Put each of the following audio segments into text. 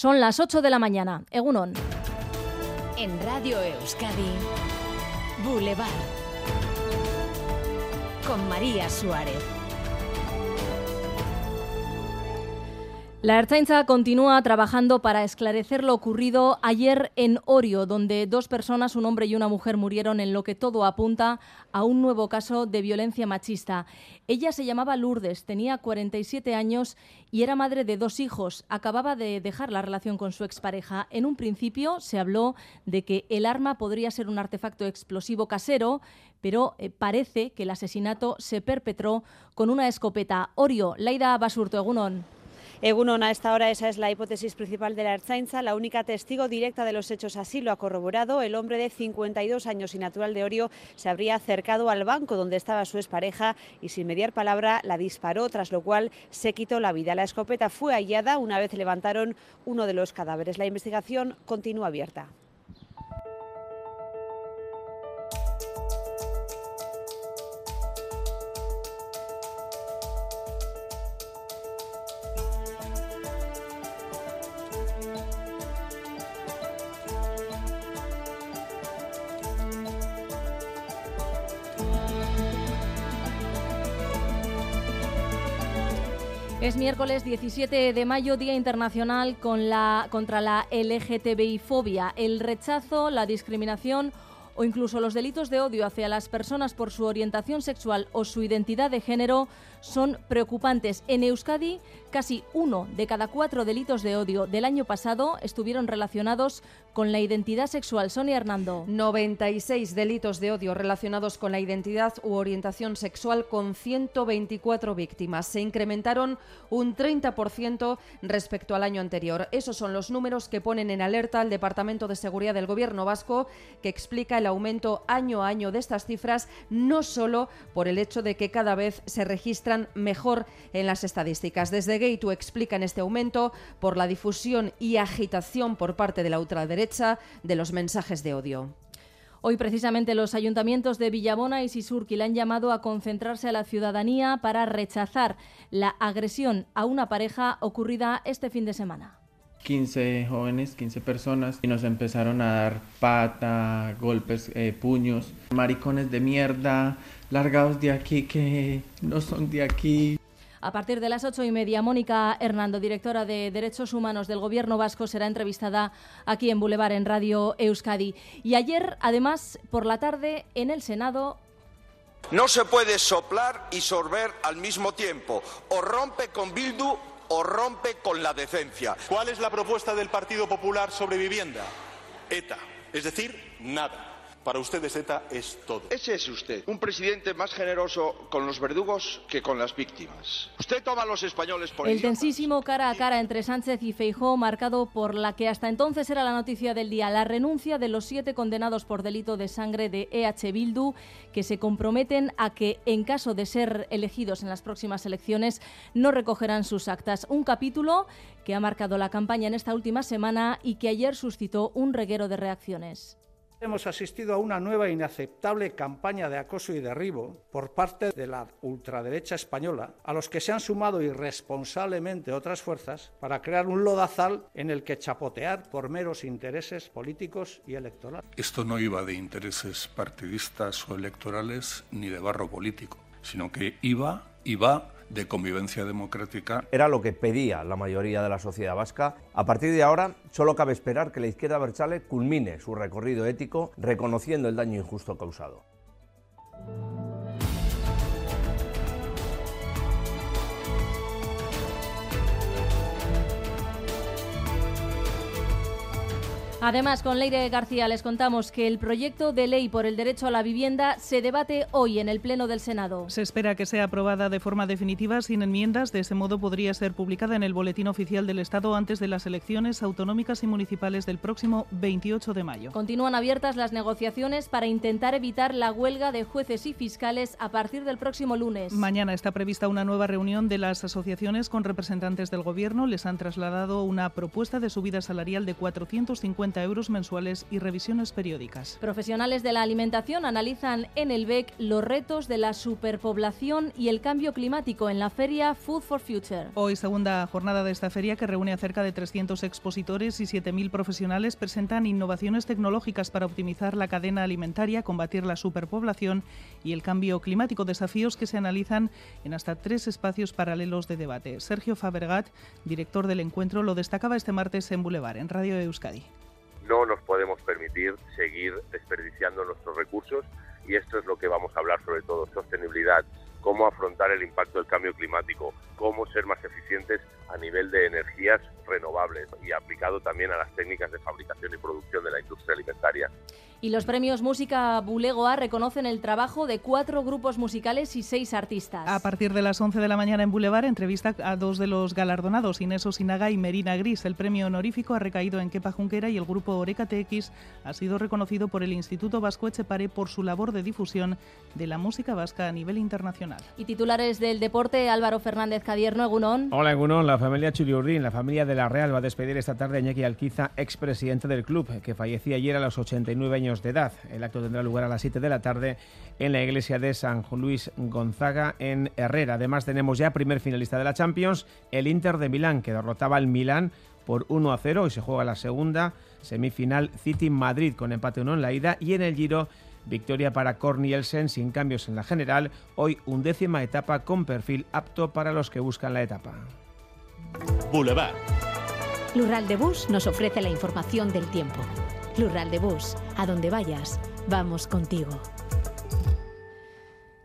Son las 8 de la mañana. Egunon. En Radio Euskadi, Boulevard. Con María Suárez. La Ertzaintza continúa trabajando para esclarecer lo ocurrido ayer en Orio, donde dos personas, un hombre y una mujer, murieron en lo que todo apunta a un nuevo caso de violencia machista. Ella se llamaba Lourdes, tenía 47 años y era madre de dos hijos. Acababa de dejar la relación con su expareja. En un principio se habló de que el arma podría ser un artefacto explosivo casero, pero eh, parece que el asesinato se perpetró con una escopeta. Orio, Laida Basurto, Egunon. Egunon, a esta hora esa es la hipótesis principal de la Ertzaintza. La única testigo directa de los hechos así lo ha corroborado. El hombre de 52 años y natural de Orio se habría acercado al banco donde estaba su expareja y sin mediar palabra la disparó, tras lo cual se quitó la vida. La escopeta fue hallada una vez levantaron uno de los cadáveres. La investigación continúa abierta. Es miércoles 17 de mayo, Día Internacional con la, contra la LGTBI-fobia, el rechazo, la discriminación o incluso los delitos de odio hacia las personas por su orientación sexual o su identidad de género son preocupantes. En Euskadi, casi uno de cada cuatro delitos de odio del año pasado estuvieron relacionados con la identidad sexual. Sonia Hernando. 96 delitos de odio relacionados con la identidad u orientación sexual con 124 víctimas. Se incrementaron un 30% respecto al año anterior. Esos son los números que ponen en alerta al Departamento de Seguridad del Gobierno vasco, que explica el aumento año a año de estas cifras, no solo por el hecho de que cada vez se registran mejor en las estadísticas. Desde Gaitu explican este aumento por la difusión y agitación por parte de la ultraderecha de los mensajes de odio. Hoy precisamente los ayuntamientos de Villabona y Sisurqui le han llamado a concentrarse a la ciudadanía para rechazar la agresión a una pareja ocurrida este fin de semana. 15 jóvenes, 15 personas, y nos empezaron a dar pata, golpes, eh, puños, maricones de mierda, largados de aquí que no son de aquí. A partir de las ocho y media, Mónica Hernando, directora de Derechos Humanos del Gobierno Vasco, será entrevistada aquí en Boulevard, en Radio Euskadi. Y ayer, además, por la tarde, en el Senado, no se puede soplar y sorber al mismo tiempo. O rompe con Bildu o rompe con la decencia. ¿Cuál es la propuesta del Partido Popular sobre vivienda? ETA. Es decir, nada. Para ustedes ETA es todo. Ese es usted, un presidente más generoso con los verdugos que con las víctimas. Usted toma a los españoles por el idiotas. tensísimo cara a cara entre Sánchez y Feijó, marcado por la que hasta entonces era la noticia del día, la renuncia de los siete condenados por delito de sangre de EH Bildu, que se comprometen a que, en caso de ser elegidos en las próximas elecciones, no recogerán sus actas. Un capítulo que ha marcado la campaña en esta última semana y que ayer suscitó un reguero de reacciones. Hemos asistido a una nueva e inaceptable campaña de acoso y derribo por parte de la ultraderecha española, a los que se han sumado irresponsablemente otras fuerzas para crear un lodazal en el que chapotear por meros intereses políticos y electorales. Esto no iba de intereses partidistas o electorales ni de barro político, sino que iba y va de convivencia democrática. Era lo que pedía la mayoría de la sociedad vasca. A partir de ahora, solo cabe esperar que la izquierda berchale culmine su recorrido ético reconociendo el daño injusto causado. Además, con Leire García les contamos que el proyecto de ley por el derecho a la vivienda se debate hoy en el Pleno del Senado. Se espera que sea aprobada de forma definitiva sin enmiendas. De ese modo podría ser publicada en el Boletín Oficial del Estado antes de las elecciones autonómicas y municipales del próximo 28 de mayo. Continúan abiertas las negociaciones para intentar evitar la huelga de jueces y fiscales a partir del próximo lunes. Mañana está prevista una nueva reunión de las asociaciones con representantes del Gobierno. Les han trasladado una propuesta de subida salarial de 450 50 euros mensuales y revisiones periódicas. Profesionales de la alimentación analizan en el BEC los retos de la superpoblación y el cambio climático en la feria Food for Future. Hoy, segunda jornada de esta feria que reúne a cerca de 300 expositores y 7.000 profesionales, presentan innovaciones tecnológicas para optimizar la cadena alimentaria, combatir la superpoblación y el cambio climático, desafíos que se analizan en hasta tres espacios paralelos de debate. Sergio Fabergat, director del encuentro, lo destacaba este martes en Boulevard, en Radio Euskadi. No nos podemos permitir seguir desperdiciando nuestros recursos y esto es lo que vamos a hablar sobre todo, sostenibilidad, cómo afrontar el impacto del cambio climático, cómo ser más eficientes a nivel de energías renovables y aplicado también a las técnicas de fabricación y producción de la industria alimentaria. Y los premios Música Bulegoa reconocen el trabajo de cuatro grupos musicales y seis artistas. A partir de las 11 de la mañana en Boulevard, entrevista a dos de los galardonados, Inés Osinaga y Merina Gris. El premio honorífico ha recaído en Kepa Junquera y el grupo Oreca TX ha sido reconocido por el Instituto Vasco Echepare por su labor de difusión de la música vasca a nivel internacional. Y titulares del deporte, Álvaro Fernández Cadierno, Egunón. Hola Egunón, la familia Churiurdín, la familia de la Real va a despedir esta tarde a Iñaki Alquiza, expresidente del club, que fallecía ayer a los 89 años de edad. El acto tendrá lugar a las 7 de la tarde en la iglesia de San Luis Gonzaga en Herrera. Además tenemos ya primer finalista de la Champions, el Inter de Milán, que derrotaba al Milán por 1 a 0 y se juega la segunda semifinal City Madrid con empate 1 en la ida y en el Giro victoria para Cornielsen sin cambios en la general, hoy undécima etapa con perfil apto para los que buscan la etapa. Boulevard. Lural de Bus nos ofrece la información del tiempo. Lural de Bus, a donde vayas, vamos contigo.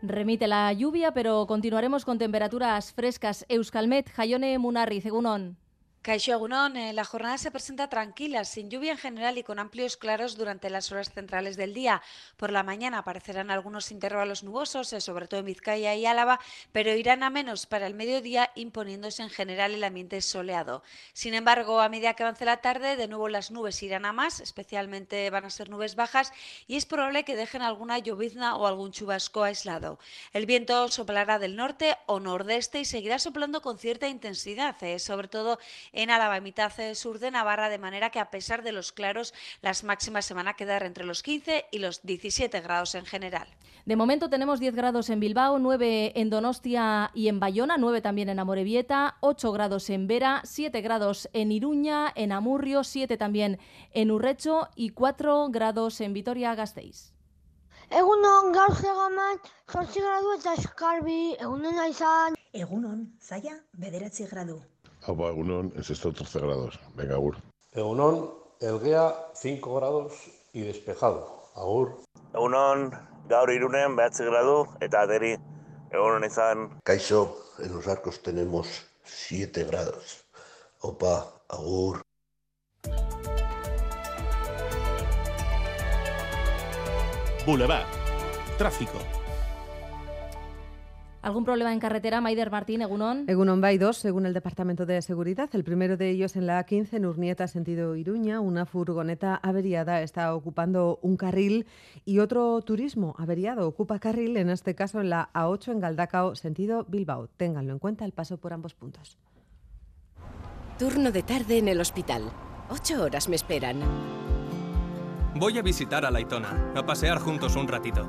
Remite la lluvia, pero continuaremos con temperaturas frescas. Euskalmet, Jayone Munarri, Cegunón. Caixo Agunón, eh, la jornada se presenta tranquila, sin lluvia en general y con amplios claros durante las horas centrales del día. Por la mañana aparecerán algunos intervalos nubosos, eh, sobre todo en Vizcaya y Álava, pero irán a menos para el mediodía, imponiéndose en general el ambiente soleado. Sin embargo, a medida que avance la tarde, de nuevo las nubes irán a más, especialmente van a ser nubes bajas, y es probable que dejen alguna llovizna o algún chubasco aislado. El viento soplará del norte o nordeste y seguirá soplando con cierta intensidad, eh, sobre todo en Álava y mitad sur de Navarra, de manera que a pesar de los claros, las máximas se van a quedar entre los 15 y los 17 grados en general. De momento tenemos 10 grados en Bilbao, 9 en Donostia y en Bayona, 9 también en Amorebieta, 8 grados en Vera, 7 grados en Iruña, en Amurrio, 7 también en Urrecho y 4 grados en Vitoria-Gasteiz. Egunon, gaur zegoamat, sortzi gradu eta eskarbi, egunon izan. Egunon, zaila, bederatzi gradu. Opa, Egunon, en sexto 13 grados. Venga, Agur. Egunon, Elgea 5 grados y despejado. Agur. Egunon, gaur irunen behatzi gradu eta aderi egunon izan. Kaixo, en los arcos tenemos 7 grados. Opa, Agur. Boulevard. Tráfico. ¿Algún problema en carretera, Maider Martín, Egunon? Egunon hay dos, según el Departamento de Seguridad. El primero de ellos en la A15, en Urnieta, sentido Iruña. Una furgoneta averiada está ocupando un carril y otro turismo averiado ocupa carril, en este caso en la A8 en Galdacao, sentido Bilbao. Ténganlo en cuenta el paso por ambos puntos. Turno de tarde en el hospital. Ocho horas me esperan. Voy a visitar a Laitona, a pasear juntos un ratito